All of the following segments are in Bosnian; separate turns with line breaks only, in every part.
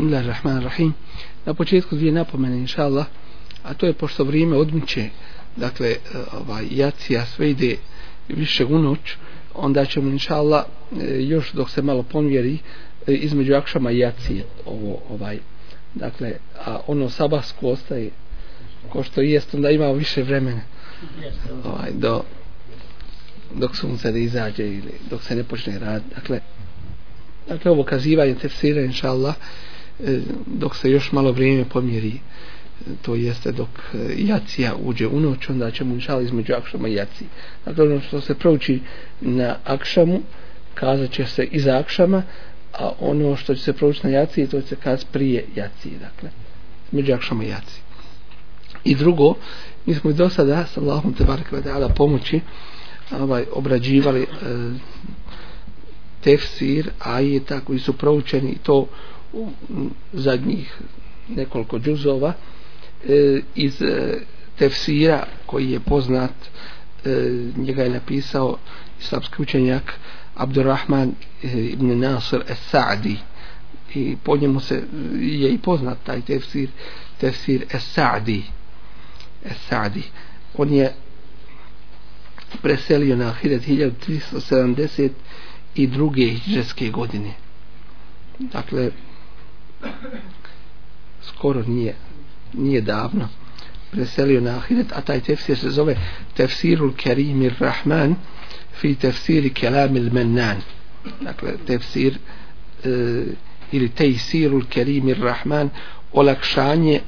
Bismillahirrahmanirrahim. Na početku dvije napomene, inša Allah, a to je pošto vrijeme odmiče, dakle, e, ovaj, jacija sve ide više u noć, onda ćemo, inša Allah, e, još dok se malo ponvjeri, e, između akšama i jacije, ovo, ovaj, dakle, a ono sabahsko ostaje, ko što jest, onda ima više vremena, ovaj, do, dok sunce ne izađe ili dok se ne počne rad, dakle, dakle, ovo kazivanje, tefsire, inša Allah, E, dok se još malo vrijeme pomjeri e, to jeste dok e, jacija uđe u noć onda će mu inšal između akšama i jaci dakle ono što se prouči na akšamu kazat će se iza akšama a ono što će se proučiti na jaci to će se kaz prije jaci dakle među akšama i jaci i drugo mi smo i do sada sa Allahom te barakva dala pomoći ovaj, obrađivali eh, tefsir, ajeta koji su proučeni i to u zadnjih nekoliko džuzova e, iz e, tefsira koji je poznat e, njega je napisao islamski učenjak Abdurrahman e, ibn Nasr Es-Sa'di i po njemu se je i poznat taj tefsir tefsir Es-Sa'di Es-Sa'di on je preselio na 1370 i druge hijđarske godine dakle skoro nije nije davno preselio na ahiret, a taj tefsir se zove Tefsirul Kerimir Rahman fi tefsiri Kelamil Mennan dakle tefsir e, ili Tejsirul Kerimir Rahman olakšanje e,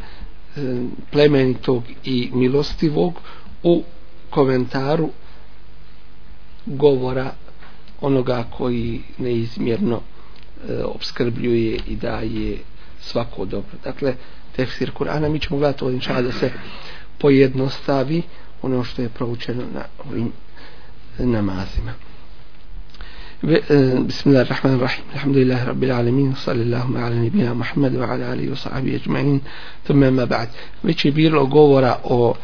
plemenitog i milostivog u komentaru govora onoga koji neizmjerno e, obskrbljuje i daje svako dobro. Dakle, tefsir Kur'ana, mi ćemo gledati ovdje čas da se pojednostavi ono što je proučeno na ovim namazima. Ve, e, Bismillahirrahmanirrahim, alhamdulillahi rabbil alemin, sallallahu ala nebija Muhammedu, ala alihi wa sahabi ajma'in, to mema ba'd. Već je bilo govora o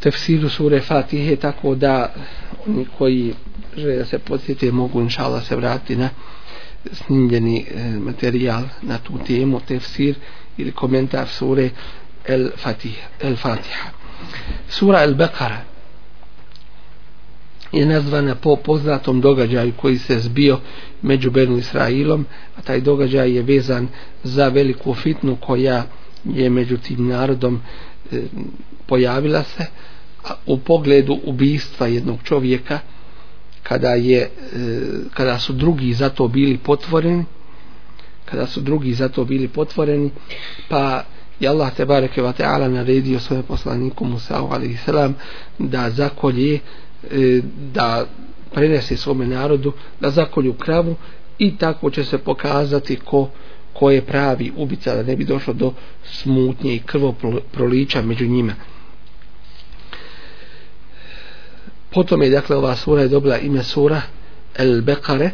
tefsiru sure Fatihe, tako da oni koji žele da se podsjetite mogu inšala se vratiti na snimljeni e, materijal na tu temu, tefsir ili komentar sure El, Fatih, El Fatiha. Sura El Bekara je nazvana po poznatom događaju koji se zbio među Benu Israilom, a taj događaj je vezan za veliku fitnu koja je među tim narodom e, pojavila se u pogledu ubistva jednog čovjeka kada je e, kada su drugi zato bili potvoreni kada su drugi zato bili potvoreni pa je Allah te bareke ve taala naredio svoje poslaniku Musa alejhi selam da zakolje e, da prenese svome narodu da zakolju kravu i tako će se pokazati ko ko je pravi ubica da ne bi došlo do smutnje i krvoprolića među njima. potom je dakle ova sura je dobila ime sura El Bekare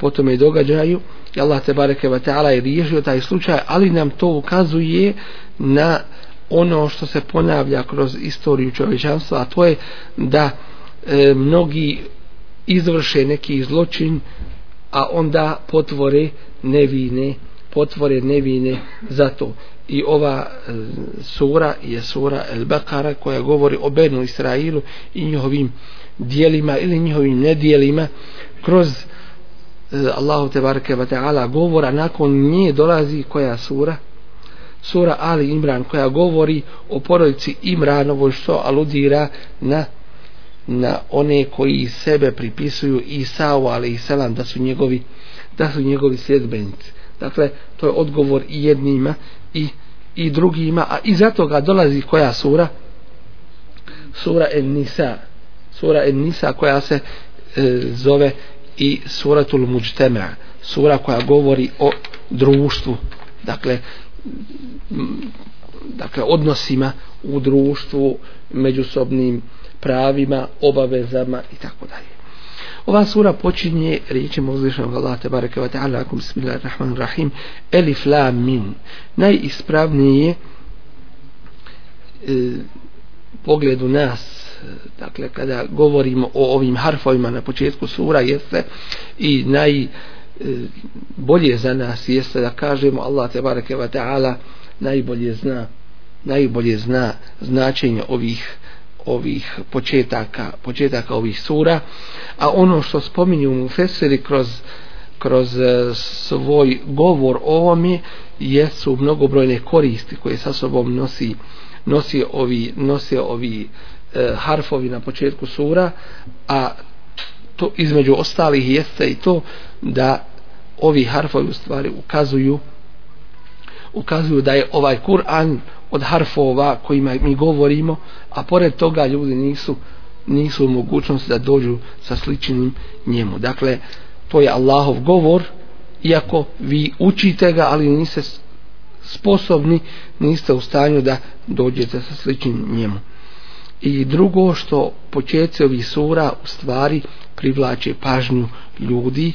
potom je događaju i Allah te bareke ve taala je riješio taj slučaj ali nam to ukazuje na ono što se ponavlja kroz istoriju čovječanstva a to je da e, mnogi izvrše neki zločin a onda potvore nevine potvore nevine za to. I ova e, sura je sura El Bekara koja govori o Benu Israilu i njihovim dijelima ili njihovim nedijelima kroz e, Allahu tebareke ve taala govora nakon nje dolazi koja sura sura Ali Imran koja govori o porodici Imranovoj što aludira na na one koji sebe pripisuju Isao ali i selam da su njegovi da su njegovi sledbenici dakle to je odgovor i jednima i, i drugima a iz toga dolazi koja sura sura en nisa sura en nisa koja se e, zove i suratul muđtema sura koja govori o društvu dakle dakle odnosima u društvu međusobnim pravima, obavezama i tako dalje. Ova sura počinje riječima uzvišenog Allah te bareke ve taala kum bismillahir rahmanir rahim elif lam mim. Najispravnije je e, pogledu nas e, dakle kada govorimo o ovim harfovima na početku sura jeste i naj e, bolje za nas jeste da kažemo Allah te bareke ve taala najbolje zna najbolje zna značenje ovih ovih početaka, početaka ovih sura, a ono što spominju mu Feseri kroz, kroz e, svoj govor o ovome, jesu mnogobrojne koristi koje sa sobom nosi, nosi ovi, nose ovi e, harfovi na početku sura, a to između ostalih jeste i to da ovi harfovi u stvari ukazuju ukazuju da je ovaj Kur'an od harfova kojima mi govorimo, a pored toga ljudi nisu nisu u mogućnosti da dođu sa sličnim njemu. Dakle, to je Allahov govor, iako vi učite ga, ali niste sposobni, niste u stanju da dođete sa sličnim njemu. I drugo što počeci ovih sura u stvari privlače pažnju ljudi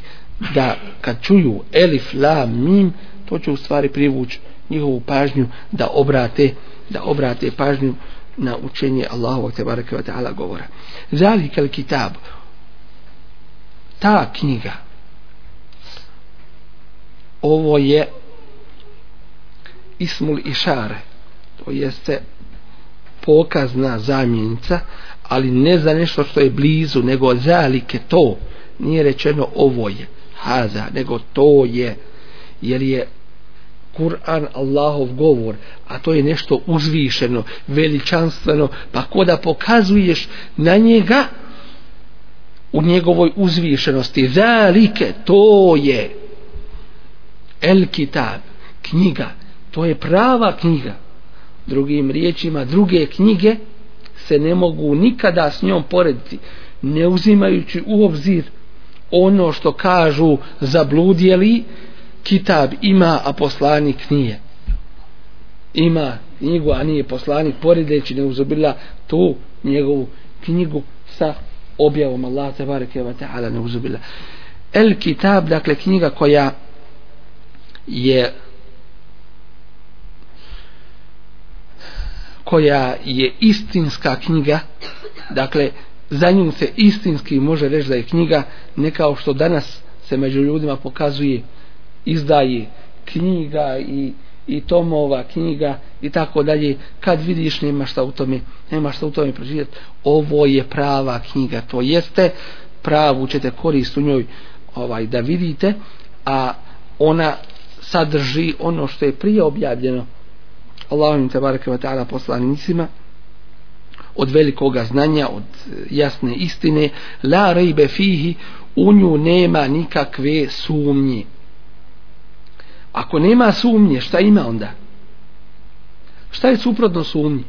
da kad čuju elif, la, mim, to će u stvari privući njihovu pažnju da obrate da obrate pažnju na učenje Allahu te bareke ve taala govora zalikal kitab ta knjiga ovo je ismul išare to jeste pokazna zamjenica ali ne za nešto što je blizu nego zalike to nije rečeno ovo je haza nego to je jer je Kur'an Allahov govor, a to je nešto uzvišeno, veličanstveno, pa ko da pokazuješ na njega u njegovoj uzvišenosti, zalike, to je El Kitab, knjiga, to je prava knjiga. Drugim riječima, druge knjige se ne mogu nikada s njom porediti, ne uzimajući u obzir ono što kažu zabludjeli, kitab ima, a poslanik nije. Ima knjigu, a nije poslanik, poredeći ne uzobila tu njegovu knjigu sa objavom Allaha te bareke ve taala ne uzobila. El kitab, dakle knjiga koja je koja je istinska knjiga dakle za nju se istinski može reći da je knjiga ne kao što danas se među ljudima pokazuje uh, izdaje knjiga i, i tomova knjiga i tako dalje kad vidiš nema šta u tome nema šta u tome pročitati ovo je prava knjiga to jeste pravu ćete korist u njoj ovaj da vidite a ona sadrži ono što je prije objavljeno Allahovim te bareke ve taala poslanicima od velikoga znanja od jasne istine la rebe fihi u nju nema nikakve sumnje Ako nema sumnje, šta ima onda? Šta je suprotno sumnji?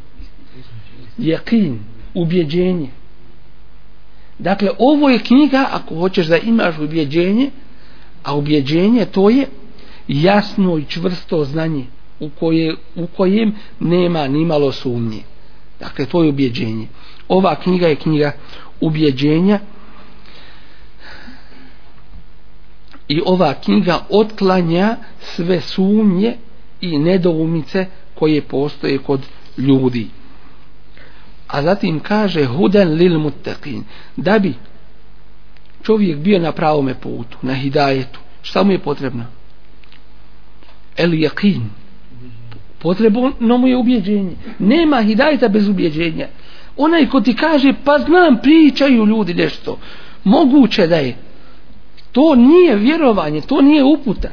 Jekin, ubjeđenje. Dakle, ovo je knjiga, ako hoćeš da imaš ubjeđenje, a ubjeđenje to je jasno i čvrsto znanje u, koje, u kojem nema nimalo sumnje. Dakle, to je ubjeđenje. Ova knjiga je knjiga ubjeđenja, i ova knjiga otklanja sve sumnje i nedoumice koje postoje kod ljudi. A zatim kaže huden lil muttaqin da bi čovjek bio na pravome putu, na hidajetu. Šta mu je potrebno? El jakin. Potrebno mu je ubjeđenje. Nema hidajeta bez ubjeđenja. Onaj ko ti kaže, pa znam, pričaju ljudi nešto. Moguće da je, to nije vjerovanje, to nije uputa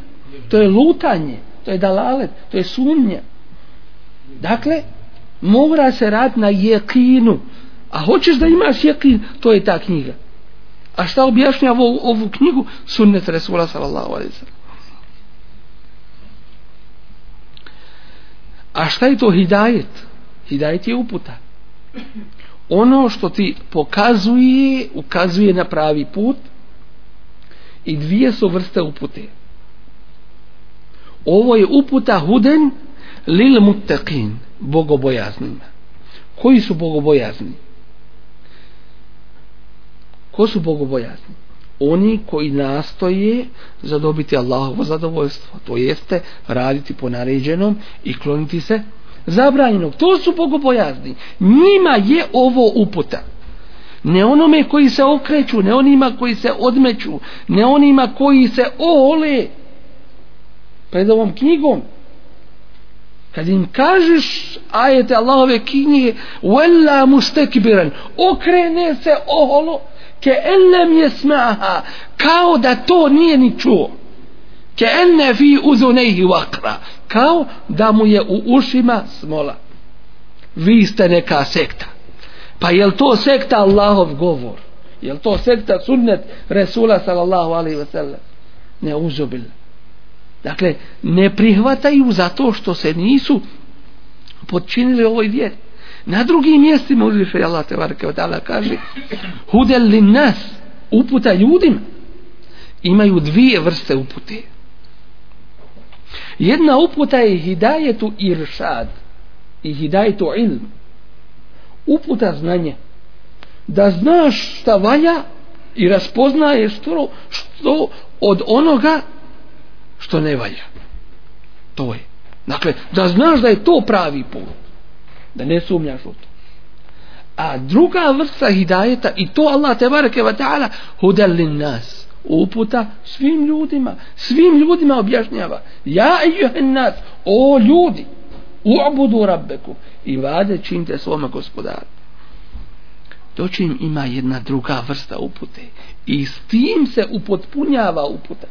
to je lutanje, to je dalalet to je sumnja dakle, mora se rad na jekinu a hoćeš da imaš jekin, to je ta knjiga a šta objašnja ovu, ovu knjigu sunnet Resula sallallahu alaihi sallam a šta je to hidajet hidajet je uputa ono što ti pokazuje ukazuje na pravi put i dvije su vrste upute ovo je uputa huden lil muttaqin bogobojaznima koji su bogobojazni ko su bogobojazni oni koji nastoje zadobiti Allahovo zadovoljstvo to jeste raditi po naređenom i kloniti se zabranjenog to su bogobojazni njima je ovo uputa ne onome koji se okreću, ne onima koji se odmeću, ne onima koji se ole pred ovom knjigom. Kad im kažeš ajete Allahove knjige wella mustekbiran okrene se oholo ke enem je smaha kao da to nije ni čuo ke enne fi uzunehi vakra kao da mu je u ušima smola vi ste neka sekta Pa jel to sekta Allahov govor? Jel to sekta sunnet Resula sallallahu alaihi ve sellem? Ne uzubil. Dakle, ne prihvataju zato što se nisu počinili ovoj vjeri. Na drugim mjestima uzviše je Allah tevareke od Allah kaže Hudel li nas uputa ljudima imaju dvije vrste upute. Jedna uputa je hidajetu iršad i hidajetu ilmu uputa znanje da znaš šta valja i raspoznaje što, što od onoga što ne valja to je dakle da znaš da je to pravi put da ne sumnjaš u to a druga vrsta hidajeta i to Allah te bareke ve taala hudallin nas uputa svim ljudima svim ljudima objašnjava ja ejuhen nas o ljudi u obudu rabbeku i vade činite svome gospodaru. To čim ima jedna druga vrsta upute i s tim se upotpunjava uputa.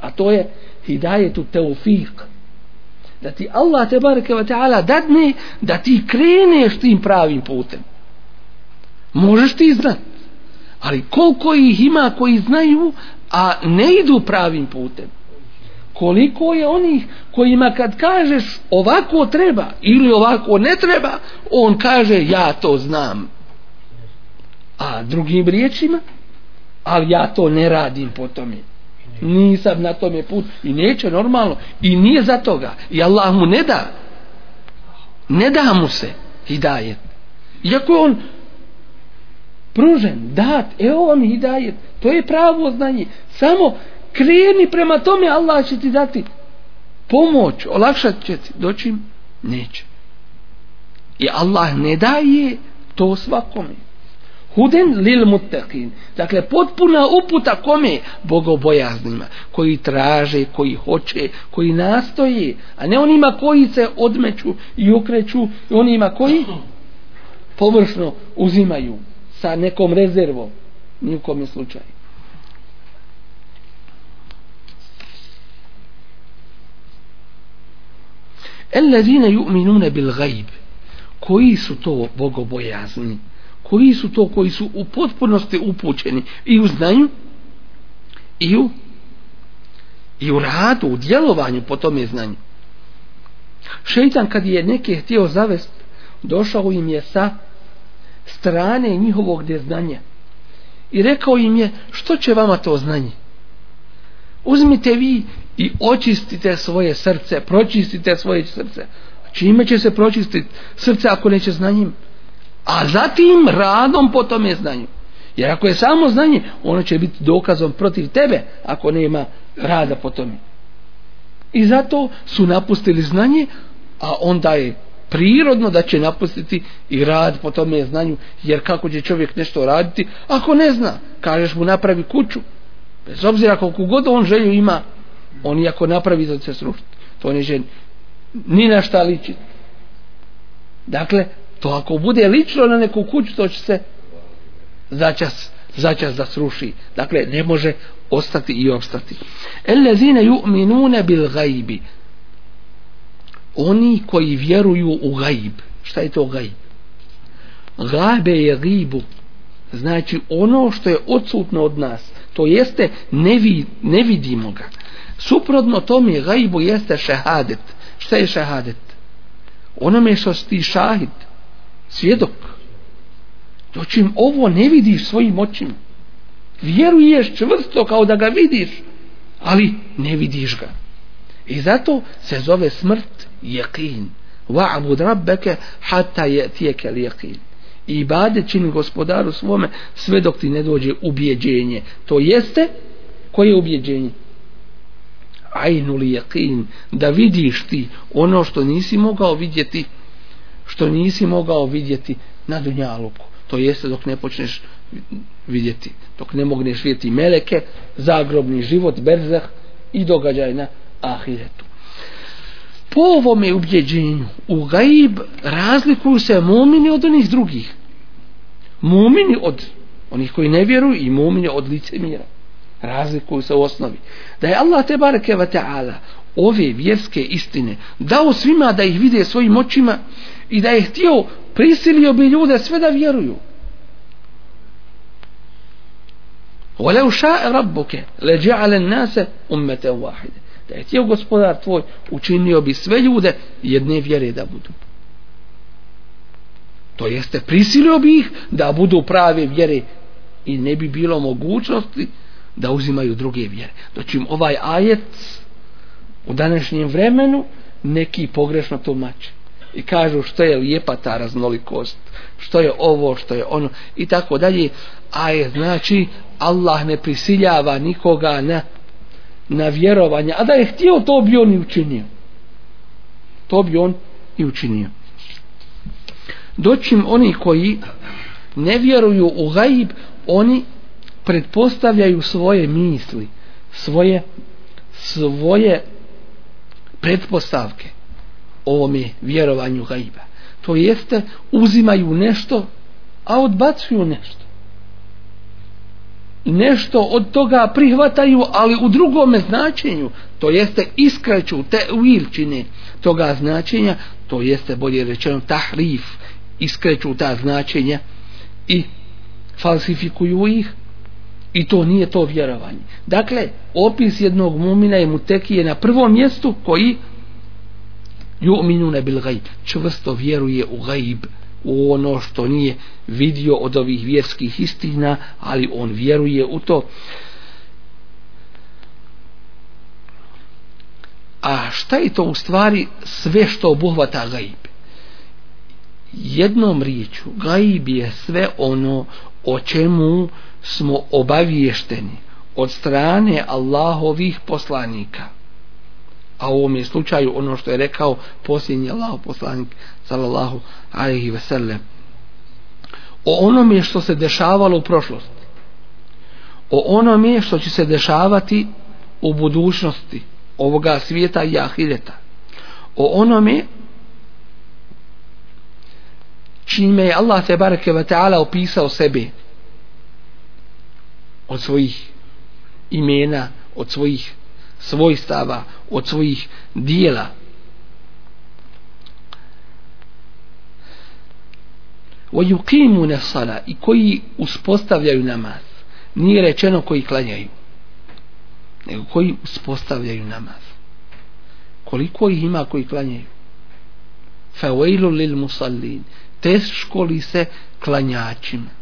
A to je hidajetu teufik. Da ti Allah te bareke ve taala dadne da ti kreneš tim pravim putem. Možeš ti znat. Ali koliko ih ima koji znaju, a ne idu pravim putem koliko je onih kojima kad kažeš ovako treba ili ovako ne treba on kaže ja to znam a drugim riječima ali ja to ne radim po tome nisam na tome put i neće normalno i nije za toga i Allah mu ne da ne da mu se i daje iako je on pružen, dat, evo vam i daje to je pravo znanje samo kreni prema tome Allah će ti dati pomoć, olakšat će ti doći im, neće i Allah ne daje to svakome huden lil mutakin dakle potpuna uputa kome bogobojaznima koji traže koji hoće, koji nastoje a ne onima koji se odmeću i okreću i onima koji površno uzimaju sa nekom rezervom nijukom je slučaju Ellezine ju'minune bil gajb. Koji su to bogobojazni? Koji su to koji su u potpunosti upućeni i u znanju i u, i u radu, u djelovanju po tome znanju? Šeitan kad je neke htio zavest, došao im je sa strane njihovog neznanja i rekao im je što će vama to znanje? Uzmite vi i očistite svoje srce, pročistite svoje srce. Čime će se pročistiti srce ako neće znanjem? A zatim radom po tome znanju. Jer ako je samo znanje, ono će biti dokazom protiv tebe ako nema rada po tome. I zato su napustili znanje, a onda je prirodno da će napustiti i rad po tome znanju. Jer kako će čovjek nešto raditi ako ne zna? Kažeš mu napravi kuću. Bez obzira koliko god on želju ima, On iako napravi da se sruši, to ne žen ni na šta liči. Dakle, to ako bude lično na neku kuću, to će se začas, začas da sruši. Dakle, ne može ostati i obstati. Ellezine ju'minune bil gajbi. Oni koji vjeruju u gajb. Šta je to gajb? Gabe je gibu. Znači, ono što je odsutno od nas, to jeste nevi, nevidimo ga suprotno tome gajbu jeste šehadet šta je šehadet onome što ti šahid svjedok dočim ovo ne vidiš svojim očima vjeruješ čvrsto kao da ga vidiš ali ne vidiš ga i zato se zove smrt jekin va'bud rabbeke hata je tijeke jekin i bade čini gospodaru svome sve dok ti ne dođe ubjeđenje to jeste koje je ubjeđenje ajnul jeqin da vidiš ti ono što nisi mogao vidjeti što nisi mogao vidjeti na dunjaluku to jeste dok ne počneš vidjeti dok ne mogneš vidjeti meleke zagrobni život, berzah i događaj na ahiretu po ovome ubjeđenju u gaib razlikuju se momini od onih drugih momini od onih koji ne vjeruju i momini od licemira mira razlikuju se u osnovi. Da je Allah te bareke ve taala ove vjerske istine dao svima da ih vide svojim očima i da je htio prisilio bi ljude sve da vjeruju. Walau sha'a rabbuka laj'ala an-nasa ummatan wahida. Da je htio gospodar tvoj učinio bi sve ljude jedne vjere da budu. To jeste prisilio bi ih da budu prave vjere i ne bi bilo mogućnosti da uzimaju druge vjere. Znači im ovaj ajet u današnjem vremenu neki pogrešno tumače. I kažu što je lijepa ta raznolikost, što je ovo, što je ono i tako dalje. Ajet znači Allah ne prisiljava nikoga na, na vjerovanje. A da je htio to bi on i učinio. To bi on i učinio. Doćim oni koji ne vjeruju u gajib, oni pretpostavljaju svoje misli, svoje svoje pretpostavke ovome vjerovanju gajba. To jeste, uzimaju nešto, a odbacuju nešto. Nešto od toga prihvataju, ali u drugome značenju, to jeste iskreću te uilčine toga značenja, to jeste bolje rečeno tahrif, iskreću ta značenja i falsifikuju ih, i to nije to vjerovanje dakle opis jednog mumina je mu teki je na prvom mjestu koji ju uminu ne bil gajib čvrsto vjeruje u gajib u ono što nije vidio od ovih vjerskih istina ali on vjeruje u to a šta je to u stvari sve što obuhvata gajib jednom riječu gajib je sve ono o čemu uh, smo obaviješteni od strane Allahovih poslanika a u ovom je slučaju ono što je rekao posljednji Allahov poslanik sallallahu alaihi ve sellem o onome što se dešavalo u prošlosti o onome što će se dešavati u budućnosti ovoga svijeta i ahireta o onome čime je Allah te barake ve taala opisao sebe od svojih imena, od svojih svojstava, od svojih dijela. وَيُقِيمُونَ صَلَا I koji uspostavljaju namaz. Nije rečeno koji klanjaju. Nego koji uspostavljaju namaz. Koliko ih ima koji klanjaju? فَوَيْلُ لِلْمُصَلِّينَ Teško li se klanjačima?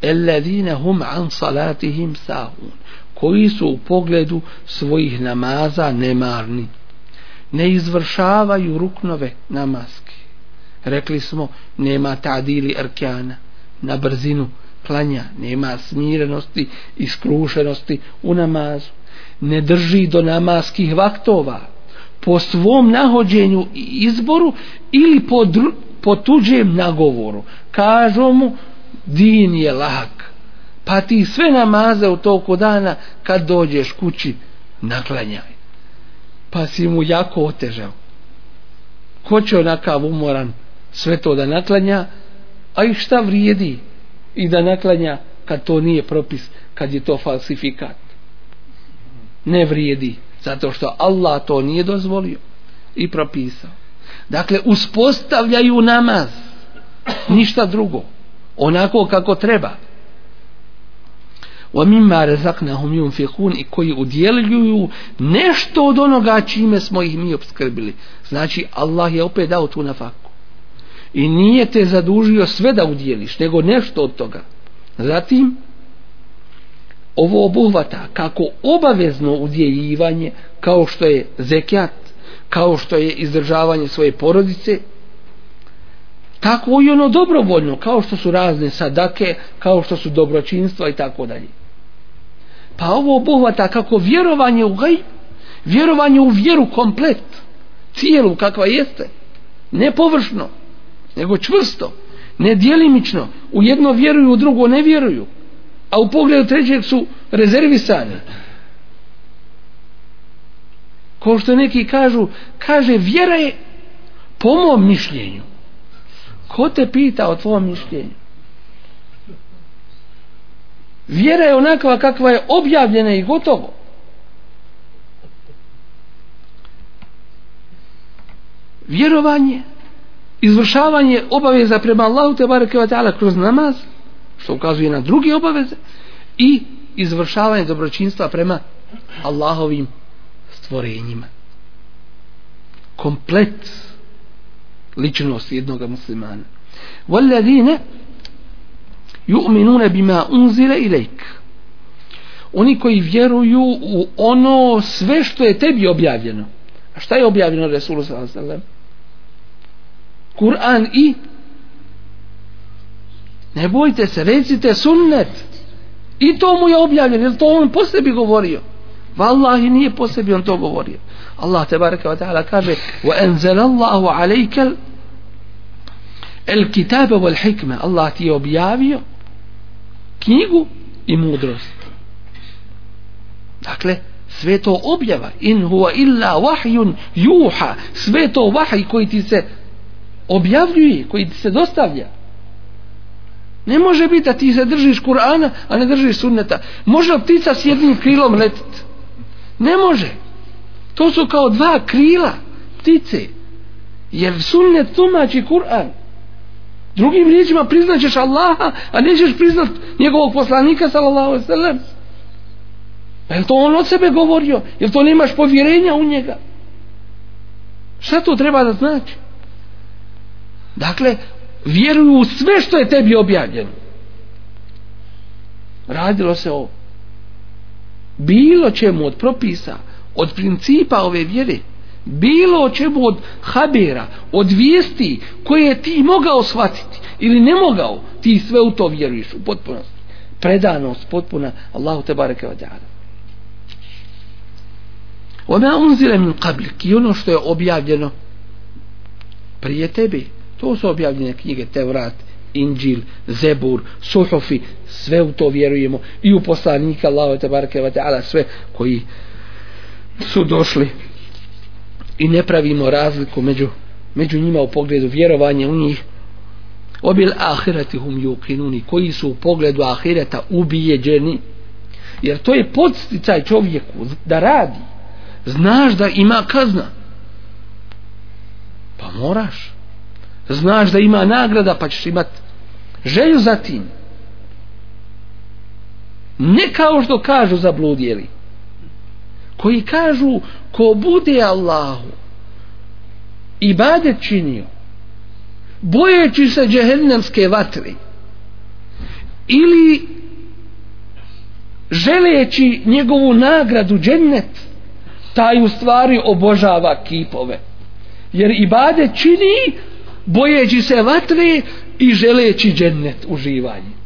ellezine hum an salatihim sahun koji su u pogledu svojih namaza nemarni ne izvršavaju ruknove namaske rekli smo nema tadili erkjana na brzinu klanja nema smirenosti i skrušenosti u namazu ne drži do namaskih vaktova po svom nahođenju i izboru ili po, dru, po tuđem nagovoru kažu mu din je lahak. Pa ti sve namaze u toku dana kad dođeš kući naklanjaj. Pa si mu jako otežao. Ko će onakav umoran sve to da naklanja, a i šta vrijedi i da naklanja kad to nije propis, kad je to falsifikat. Ne vrijedi, zato što Allah to nije dozvolio i propisao. Dakle, uspostavljaju namaz, ništa drugo onako kako treba وَمِمَّا رَزَقْنَهُمْ يُنْفِقُونَ i koji udjeljuju nešto od onoga čime smo ih mi obskrbili znači Allah je opet dao tu nafaku i nije te zadužio sve da udjeliš nego nešto od toga zatim ovo obuhvata kako obavezno udjeljivanje kao što je zekjat kao što je izdržavanje svoje porodice tako i ono dobrovoljno kao što su razne sadake kao što su dobročinstva i tako dalje pa ovo obuhvata kako vjerovanje u gaj vjerovanje u vjeru komplet cijelu kakva jeste ne površno nego čvrsto ne dijelimično u jedno vjeruju u drugo ne vjeruju a u pogledu trećeg su rezervisani kao što neki kažu kaže vjera je po mom mišljenju ko te pita o tvojom mišljenju vjera je onakva kakva je objavljena i gotovo vjerovanje izvršavanje obaveza prema Allahu te barakeva ta'ala kroz namaz što ukazuje na druge obaveze i izvršavanje dobročinstva prema Allahovim stvorenjima kompletno ličnost jednog muslimana. Walladine yu'minuna bima unzila ilayk. Oni koji vjeruju u ono sve što je tebi objavljeno. A šta je objavljeno Resulu sallallahu alejhi Kur'an i ne bojte se, recite sunnet i to mu je objavljeno jer to on po sebi govorio Wallahi nije po sebi on to govorio Allah te baraka wa ta'ala kaže wa enzelallahu alejkel el kitabe vol hikme Allah ti je objavio knjigu i mudrost dakle sve to objava in huwa illa vahjun juha sve to vahj koji ti se objavljuje, koji ti se dostavlja ne može biti da ti se držiš Kur'ana a ne držiš sunneta može ptica s jednim krilom letit ne može to su kao dva krila ptice jer sunnet tumači Kur'an Drugim riječima priznaćeš Allaha, a nećeš priznat njegovog poslanika, sallallahu alaihi sallam. Pa je to on od sebe govorio? Je to nemaš povjerenja u njega? Šta to treba da znači? Dakle, vjeruju u sve što je tebi objavljeno. Radilo se o bilo čemu od propisa, od principa ove vjere bilo čemu od habera, od vijesti koje je ti mogao shvatiti ili ne mogao, ti sve u to vjeruješ u potpunosti. Predanost potpuna Allahu te bareke ve taala. Wa ma unzila min qablik, ono što je objavljeno prije tebe, to su objavljene knjige Tevrat, Injil, Zebur, Suhufi, sve u to vjerujemo i u poslanika Allahu te bareke ve taala sve koji su došli i ne pravimo razliku među, među njima u pogledu vjerovanja u njih obil ahiratihum yuqinuni koji su u pogledu ahireta ubijeđeni jer to je podsticaj čovjeku da radi znaš da ima kazna pa moraš znaš da ima nagrada pa ćeš imat želju za tim ne kao što kažu zabludjeli koji kažu ko bude Allahu i bade činio bojeći se džehennemske vatre ili želeći njegovu nagradu džennet taj u stvari obožava kipove jer i bade čini bojeći se vatre i želeći džennet uživanje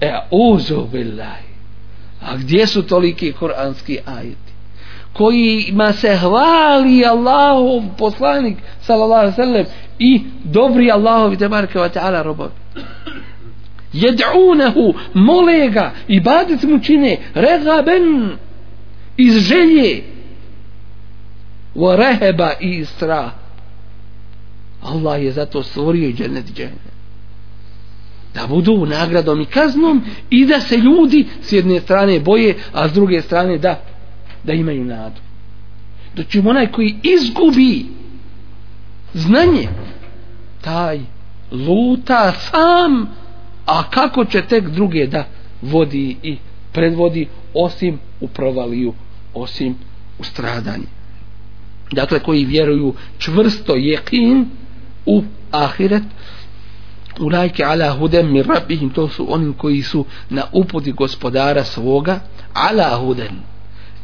e uzubillaj a gdje su toliki koranski ajeti kojima se hvali Allahov poslanik sallallahu alejhi ve sellem i dobri Allahovi te barke ve taala robovi jed'unahu mole ga i badic mu čine regaben iz želje wa reheba i istra Allah je zato stvorio i džennet džennet da budu nagradom i kaznom i da se ljudi s jedne strane boje a s druge strane da da imaju nadu. Doći im onaj koji izgubi znanje, taj luta sam, a kako će tek druge da vodi i predvodi osim u provaliju, osim u stradanje. Dakle, koji vjeruju čvrsto jekin u ahiret, u lajke ala hudem mi rabihim, to su oni koji su na uputi gospodara svoga, ala hudem,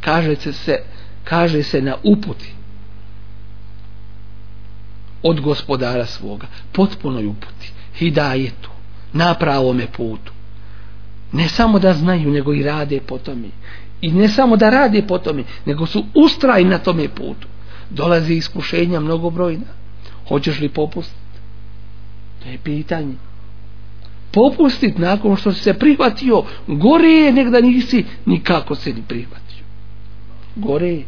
kaže se, se kaže se na uputi od gospodara svoga potpunoj uputi hidajetu na pravome putu ne samo da znaju nego i rade po tome i ne samo da rade po tome nego su ustraj na tome putu dolazi iskušenja mnogobrojna hoćeš li popustiti to je pitanje popustiti nakon što si se prihvatio gore je negda nisi nikako se ni prihvatio gore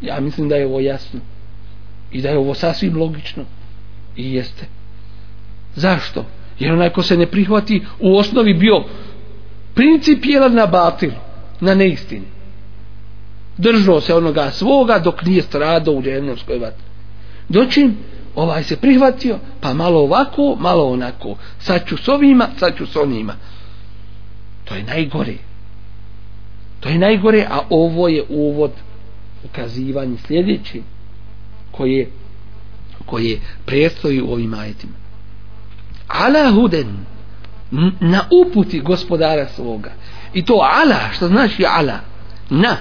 ja mislim da je ovo jasno i da je ovo sasvim logično i jeste zašto? jer onaj ko se ne prihvati u osnovi bio principijelan na batilu na neistini držao se onoga svoga dok nije strado u ljenovskoj vatni dočim ovaj se prihvatio pa malo ovako, malo onako sad ću s ovima, sad ću s onima to je najgore To je najgore, a ovo je uvod ukazivanje sljedeći koje koje predstoji u ovim ajetima. Ala huden na uputi gospodara svoga. I to ala, što znači ala? Na.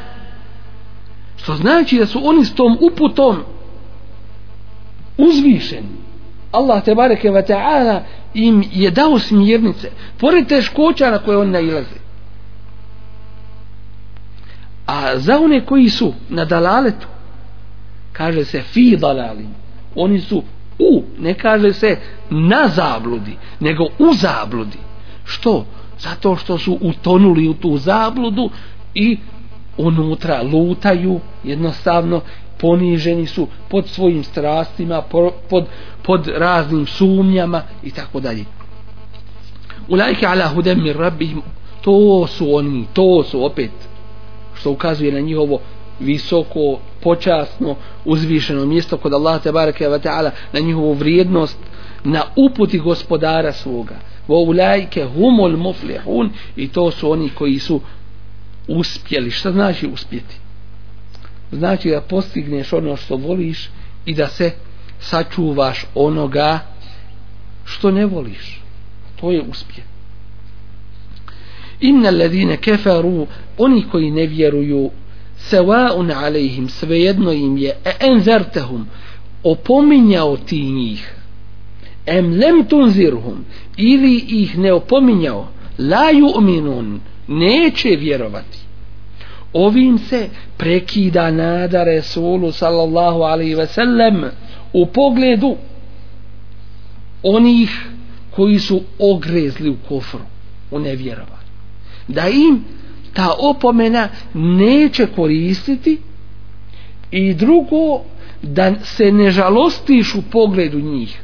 Što znači da su oni s tom uputom uzvišeni. Allah te bareke ve taala im je dao smjernice pored teškoća na koje oni nailaze. A za one koji su na dalaletu, kaže se fi dalalin, oni su u, ne kaže se na zabludi, nego u zabludi. Što? Zato što su utonuli u tu zabludu i unutra lutaju, jednostavno poniženi su pod svojim strastima, pod, pod raznim sumnjama i tako dalje. Ulajke ala hudemir rabbi, to su oni, to su opet što ukazuje na njihovo visoko, počasno, uzvišeno mjesto kod Allaha te bareke ve taala, na njihovu vrijednost na uputi gospodara svoga. Wa ulaike humul muflihun i to su oni koji su uspjeli. Šta znači uspjeti? Znači da postigneš ono što voliš i da se sačuvaš onoga što ne voliš. To je uspjeh inna alladhina kafaru oni koji ne vjeruju sawa'un alayhim svejedno im je enzartahum opominjao ti njih em lem tunzirhum ili ih ne opominjao la yu'minun neće vjerovati ovim se prekida nada Resulu sallallahu alaihi ve sellem u pogledu onih koji su ogrezli u kofru u nevjerovanju da im ta opomena neće koristiti i drugo da se ne žalostiš u pogledu njih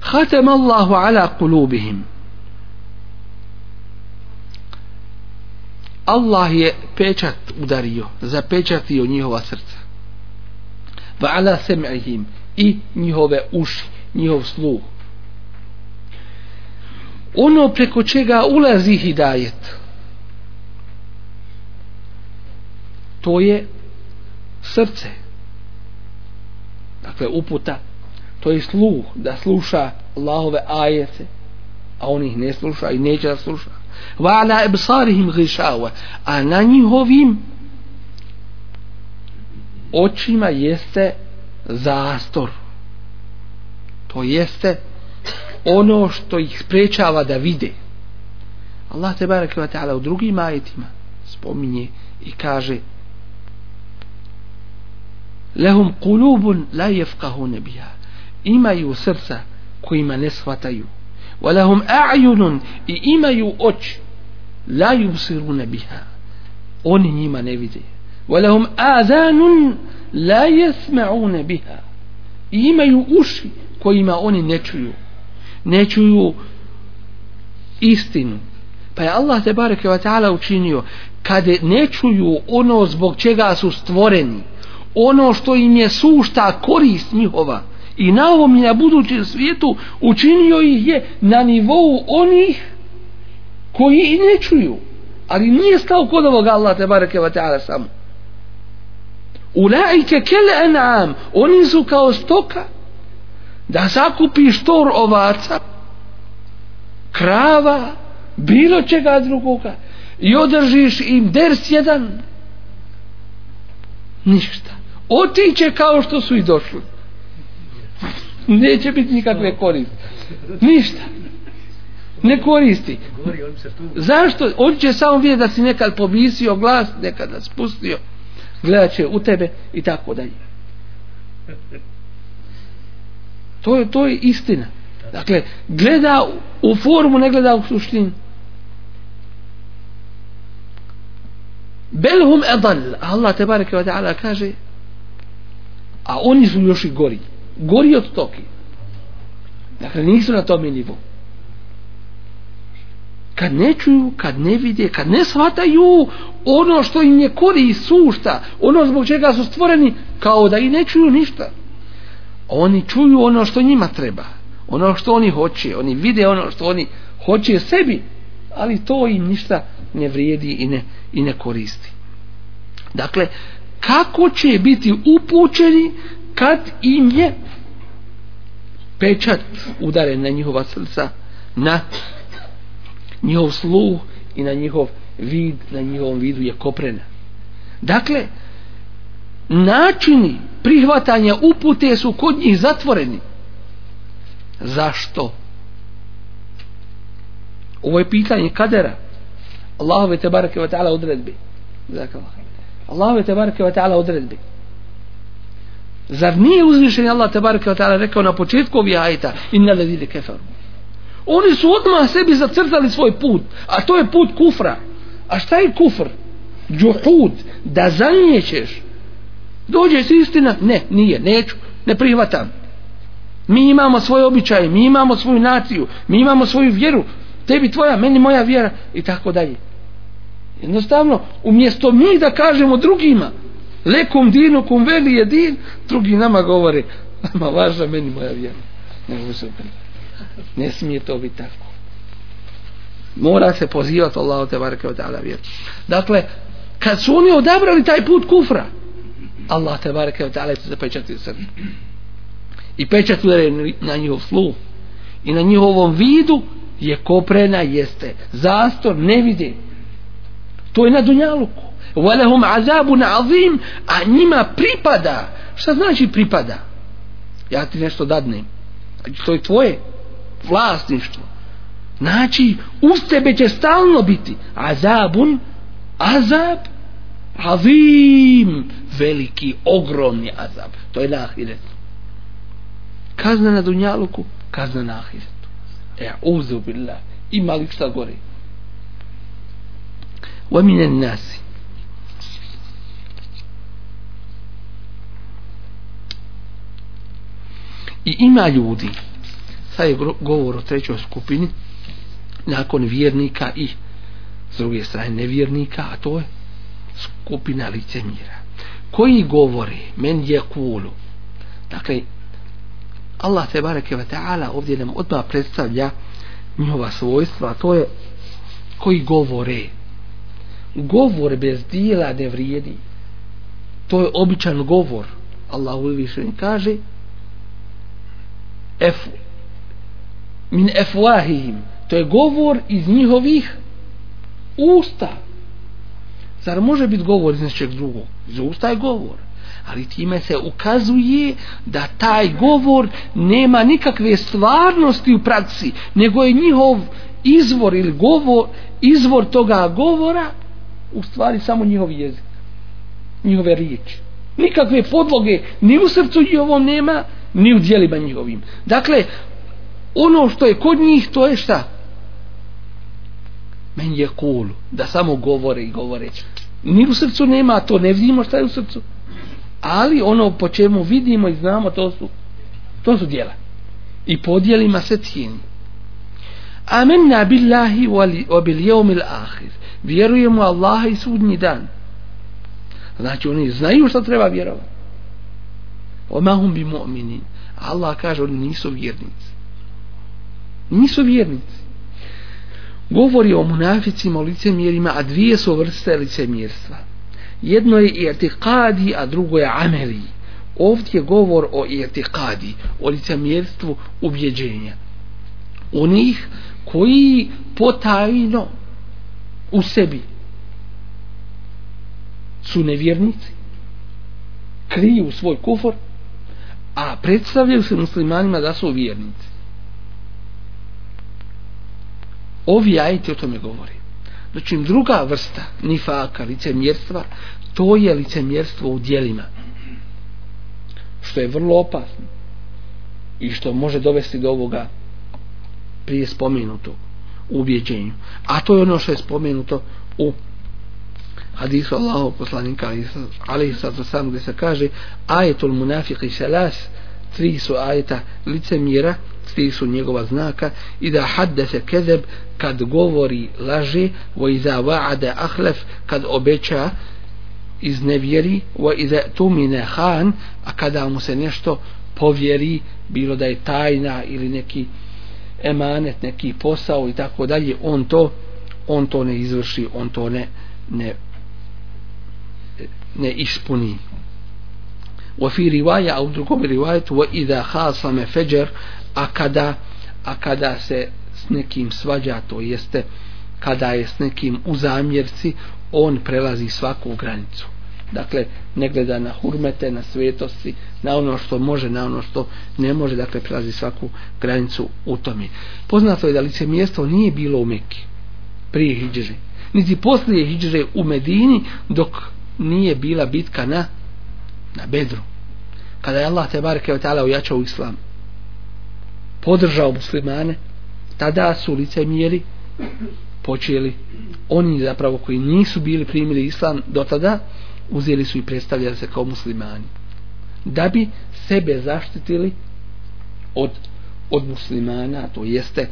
hatem Allahu ala kulubihim Allah je pečat udario zapečatio njihova srca va ala sem'ihim i njihove uši njihov sluh ono preko čega ulazi hidajet to je srce dakle uputa to je sluh da sluša Allahove ajete a on ih ne sluša i neće da sluša vala ebsarihim gišava a na njihovim očima jeste zastor to jeste ono što ih sprečava da vide. Allah te barakva ta'ala u drugim ajetima spominje i kaže Lehum kulubun la jefkahu nebija imaju srca kojima ne shvataju wa lahum a'yunun i imaju oč la yusiru nebija oni njima ne vide wa lahum a'zanun la jesma'u nebija i imaju uši kojima oni ne čuju ne čuju istinu. Pa je Allah te bareke ve taala učinio kad ne čuju ono zbog čega su stvoreni, ono što im je sušta korist njihova i na ovom i na budućem svijetu učinio ih je na nivou onih koji i ne čuju. Ali nije stao kod ovog Allah te bareke ve taala samo. Ulaike kel an'am, oni su kao stoka, da zakupi štor ovaca krava bilo čega drugoga i održiš im ders jedan ništa otiće kao što su i došli neće biti nikakve korist ništa ne koristi zašto on će samo vidjeti da si nekad pomisio glas nekad spustio gledat će u tebe i tako dalje to je to je istina dakle gleda u formu ne gleda u suštinu belhum edal Allah te bareke wa ta'ala kaže a oni su još i gori gori od toki dakle nisu na tom nivou kad ne čuju, kad ne vide, kad ne shvataju ono što im je kori i sušta, ono zbog čega su stvoreni, kao da i ne čuju ništa oni čuju ono što njima treba ono što oni hoće oni vide ono što oni hoće sebi ali to im ništa ne vrijedi i ne, i ne koristi dakle kako će biti upućeni kad im je pečat udaren na njihova srca na njihov sluh i na njihov vid na njihovom vidu je koprena dakle načini prihvatanja upute su kod njih zatvoreni. Zašto? Ovo je pitanje kadera. Allah ve te barake ve ta'ala odredbi. Allah ve te barake ve ta'ala odredbi. Zar nije uzvišen Allah te barake ve ta'ala rekao na početku ovih ajta inna ledide keferu. Oni su odmah sebi zacrtali svoj put. A to je put kufra. A šta je kufr? Džuhud. Da zanjećeš dođe se istina, ne, nije, neću, ne prihvatam. Mi imamo svoje običaje, mi imamo svoju naciju, mi imamo svoju vjeru, tebi tvoja, meni moja vjera i tako dalje. Jednostavno, umjesto mi da kažemo drugima, lekum dinu kum veli je din, drugi nama govore, nama važa meni moja vjera. Ne, ne smije to biti tako mora se pozivati Allah te barke od Dakle, kad su oni odabrali taj put kufra, Allah te bareke ve taala se pečati sa I pečat udare na njihov sluh i na njihovom vidu je koprena jeste zastor ne vidi to je na dunjaluku walahum azabun azim a njima pripada šta znači pripada ja ti nešto dadnem to je tvoje vlasništvo znači uz tebe će stalno biti azabun azab azim veliki, ogromni azab to je na ahiretu kazna na dunjaluku kazna na ahiretu e, uzu billah i malik šta gori wa minan nasi i ima ljudi sad je govor o trećoj skupini nakon vjernika i s druge strane nevjernika a to je skupina licemira koji govori men je kulu dakle Allah te bareke ve taala ovdje nam odma predstavlja njihova svojstva to je koji govore govor bez dijela ne vrijedi to je običan govor Allah uvišen kaže ef, min efuahihim to je govor iz njihovih usta Zar može biti govor iz nečeg drugog? Iz usta je govor. Ali time se ukazuje da taj govor nema nikakve stvarnosti u praksi, nego je njihov izvor ili govor, izvor toga govora u stvari samo njihov jezik. Njihove riječi. Nikakve podloge ni u srcu njihovo nema, ni u dijelima njihovim. Dakle, ono što je kod njih, to je šta? men je kulu, da samo govore i govore. Ni u srcu nema to, ne vidimo šta je u srcu. Ali ono po čemu vidimo i znamo, to su, to su dijela. I po dijelima se cijeni. Amenna billahi wa bil jeumil ahir. Vjerujemo Allaha i sudnji dan. Znači oni znaju šta treba vjerovati. Oma hum bi mu'minin. Allah kaže oni nisu vjernici. Nisu vjernici govori o munaficima, o licemjerima, a dvije su vrste licemjerstva. Jedno je irtikadi, a drugo je ameli. Ovdje je govor o irtikadi, o licemjerstvu ubjeđenja. Onih koji potajno u sebi su nevjernici, kriju svoj kufor, a predstavljaju se muslimanima da su vjernici. ovi ajeti o tome govori. Znači, druga vrsta nifaka, licemjerstva, to je licemjerstvo u dijelima. Što je vrlo opasno. I što može dovesti do ovoga prije spomenuto u ubjeđenju. A to je ono što je spomenuto u hadisu Allahov poslanika ali i sad sam gdje se kaže ajetul munafiq i selas tri su ajeta licemjera tri su njegova znaka i da hadde se kezeb kad govori laži vo iza va'ade ahlef kad obeća iz nevjeri vo iza tumine han a kada mu se nešto povjeri bilo da je tajna ili neki emanet, neki posao i tako dalje, on to on to ne izvrši, on to ne ne ne ispuni u fi rivaja, a u drugom rivajetu wa iza hasame feđer a kada, a kada se s nekim svađa, to jeste kada je s nekim u zamjerci on prelazi svaku granicu dakle ne gleda na hurmete na svetosti na ono što može na ono što ne može dakle prelazi svaku granicu u tome poznato je da lice mjesto nije bilo u Mekke prije hijđre niti poslije hijđre u Medini dok nije bila bitka na na bedru kada je Allah te barke od tala ujačao islam podržao muslimane tada su lice mijeli počeli oni zapravo koji nisu bili primili islam do tada uzeli su i predstavljali se kao muslimani da bi sebe zaštitili od, od muslimana to jeste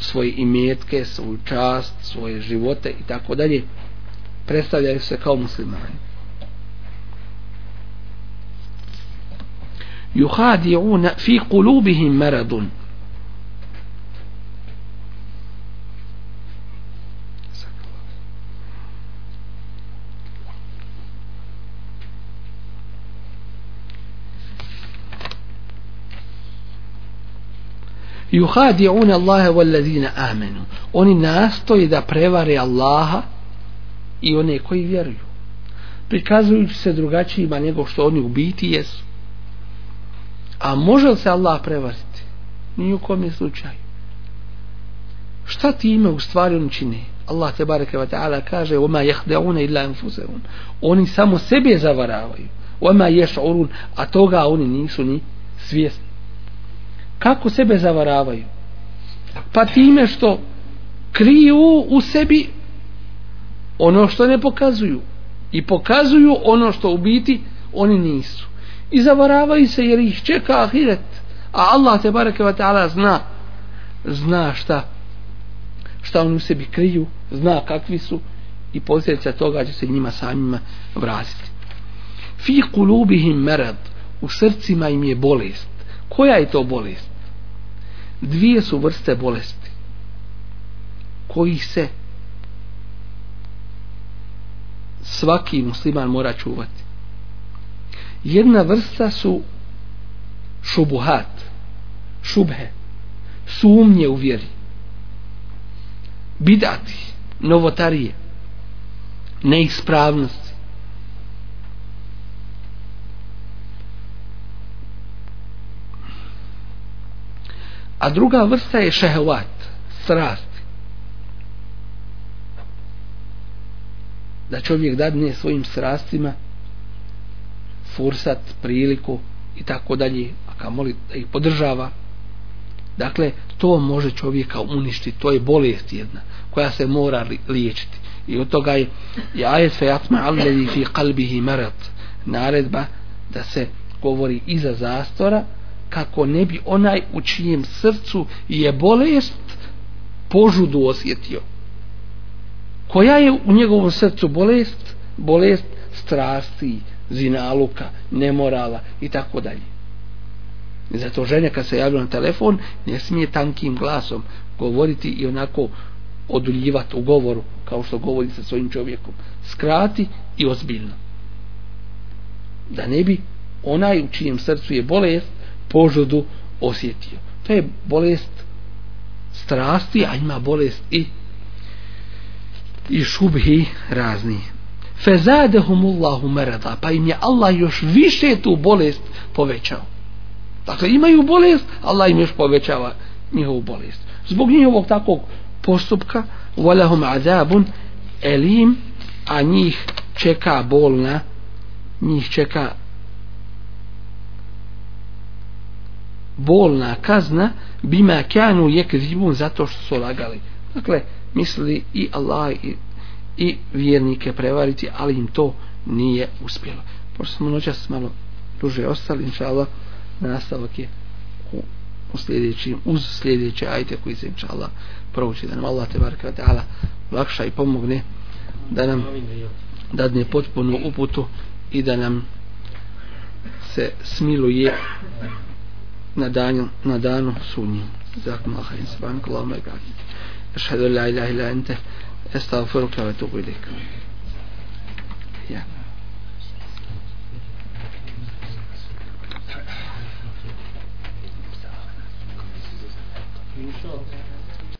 svoje imetke, svoju čast svoje živote i tako dalje predstavljaju se kao muslimani يخادعون في قلوبهم مرض يخادعون الله والذين آمنوا oni nastoji da prevare Allaha i one koji vjeruju prikazuju se drugačijima nego što oni u biti jesu A može li se Allah prevariti? Ni u kom je slučaju. Šta ti ime u stvari on čini? Allah te bareke ta'ala kaže وَمَا يَحْدَعُونَ إِلَّا أَنْفُسَهُونَ Oni samo sebe zavaravaju. وَمَا يَشْعُرُونَ A toga oni nisu ni svjesni. Kako sebe zavaravaju? Pa time što kriju u sebi ono što ne pokazuju. I pokazuju ono što u biti oni nisu i zavaravaju se jer ih čeka ahiret a Allah te bareke ve taala zna zna šta šta oni u sebi kriju zna kakvi su i posljedica toga će se njima samima vratiti fi qulubihim marad u srcima im je bolest koja je to bolest dvije su vrste bolesti koji se svaki musliman mora čuvati jedna vrsta su šubuhat šubhe sumnje u vjeri bidati novotarije neispravnosti a druga vrsta je šehovat strasti da čovjek dadne svojim strastima fursat, priliku i tako dalje, a kamoli da ih podržava. Dakle, to može čovjeka uništiti, to je bolest jedna koja se mora li, liječiti. I od toga je i ajet fe atma alledi fi kalbihi marat naredba da se govori iza zastora kako ne bi onaj u čijem srcu je bolest požudu osjetio. Koja je u njegovom srcu bolest? Bolest strasti, zinaluka, nemorala i tako dalje. Zato ženja kad se javlja na telefon ne smije tankim glasom govoriti i onako oduljivati u govoru kao što govori sa svojim čovjekom. Skrati i ozbiljno. Da ne bi onaj u čijem srcu je bolest požudu osjetio. To je bolest strasti, a ima bolest i i šubhi razni fezadehumullahu mereda pa im je Allah još više tu bolest povećao dakle imaju bolest Allah im još povećava njihovu bolest zbog njihovog takvog postupka walahum azabun elim a njih čeka bolna njih čeka bolna kazna bima kanu jek zato što su lagali dakle misli i Allah i i vjernike prevariti, ali im to nije uspjelo. Pošto smo noćas malo duže ostali, inšala, nastavak je u, u sljedećim, uz sljedeće ajte koji se inšala provući, da nam Allah te baraka ta'ala lakša i pomogne da nam dadne potpunu uputu i da nam se smiluje na danju na danu sunnju zakmalhain subhanakallahumma wa bihamdika ashhadu an la ilaha illa anta Estağfurullah ve tuğbu Ya. decir